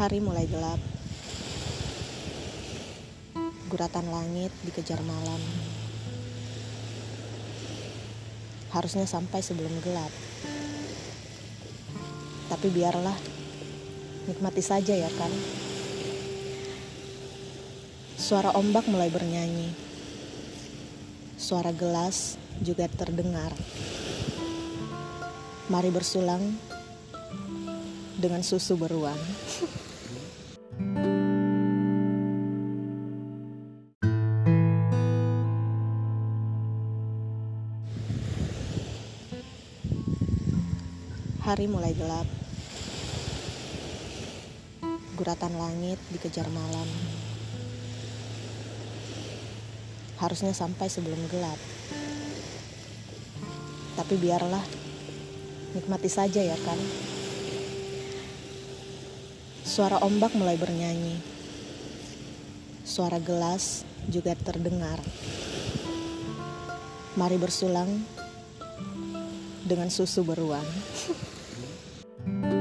Hari mulai gelap. Guratan langit dikejar malam. Harusnya sampai sebelum gelap. Tapi biarlah. Nikmati saja ya kan. Suara ombak mulai bernyanyi. Suara gelas juga terdengar. Mari bersulang dengan susu beruang. Hari mulai gelap. Guratan langit dikejar malam. Harusnya sampai sebelum gelap. Tapi biarlah. Nikmati saja ya kan. Suara ombak mulai bernyanyi. Suara gelas juga terdengar. Mari bersulang dengan susu beruang.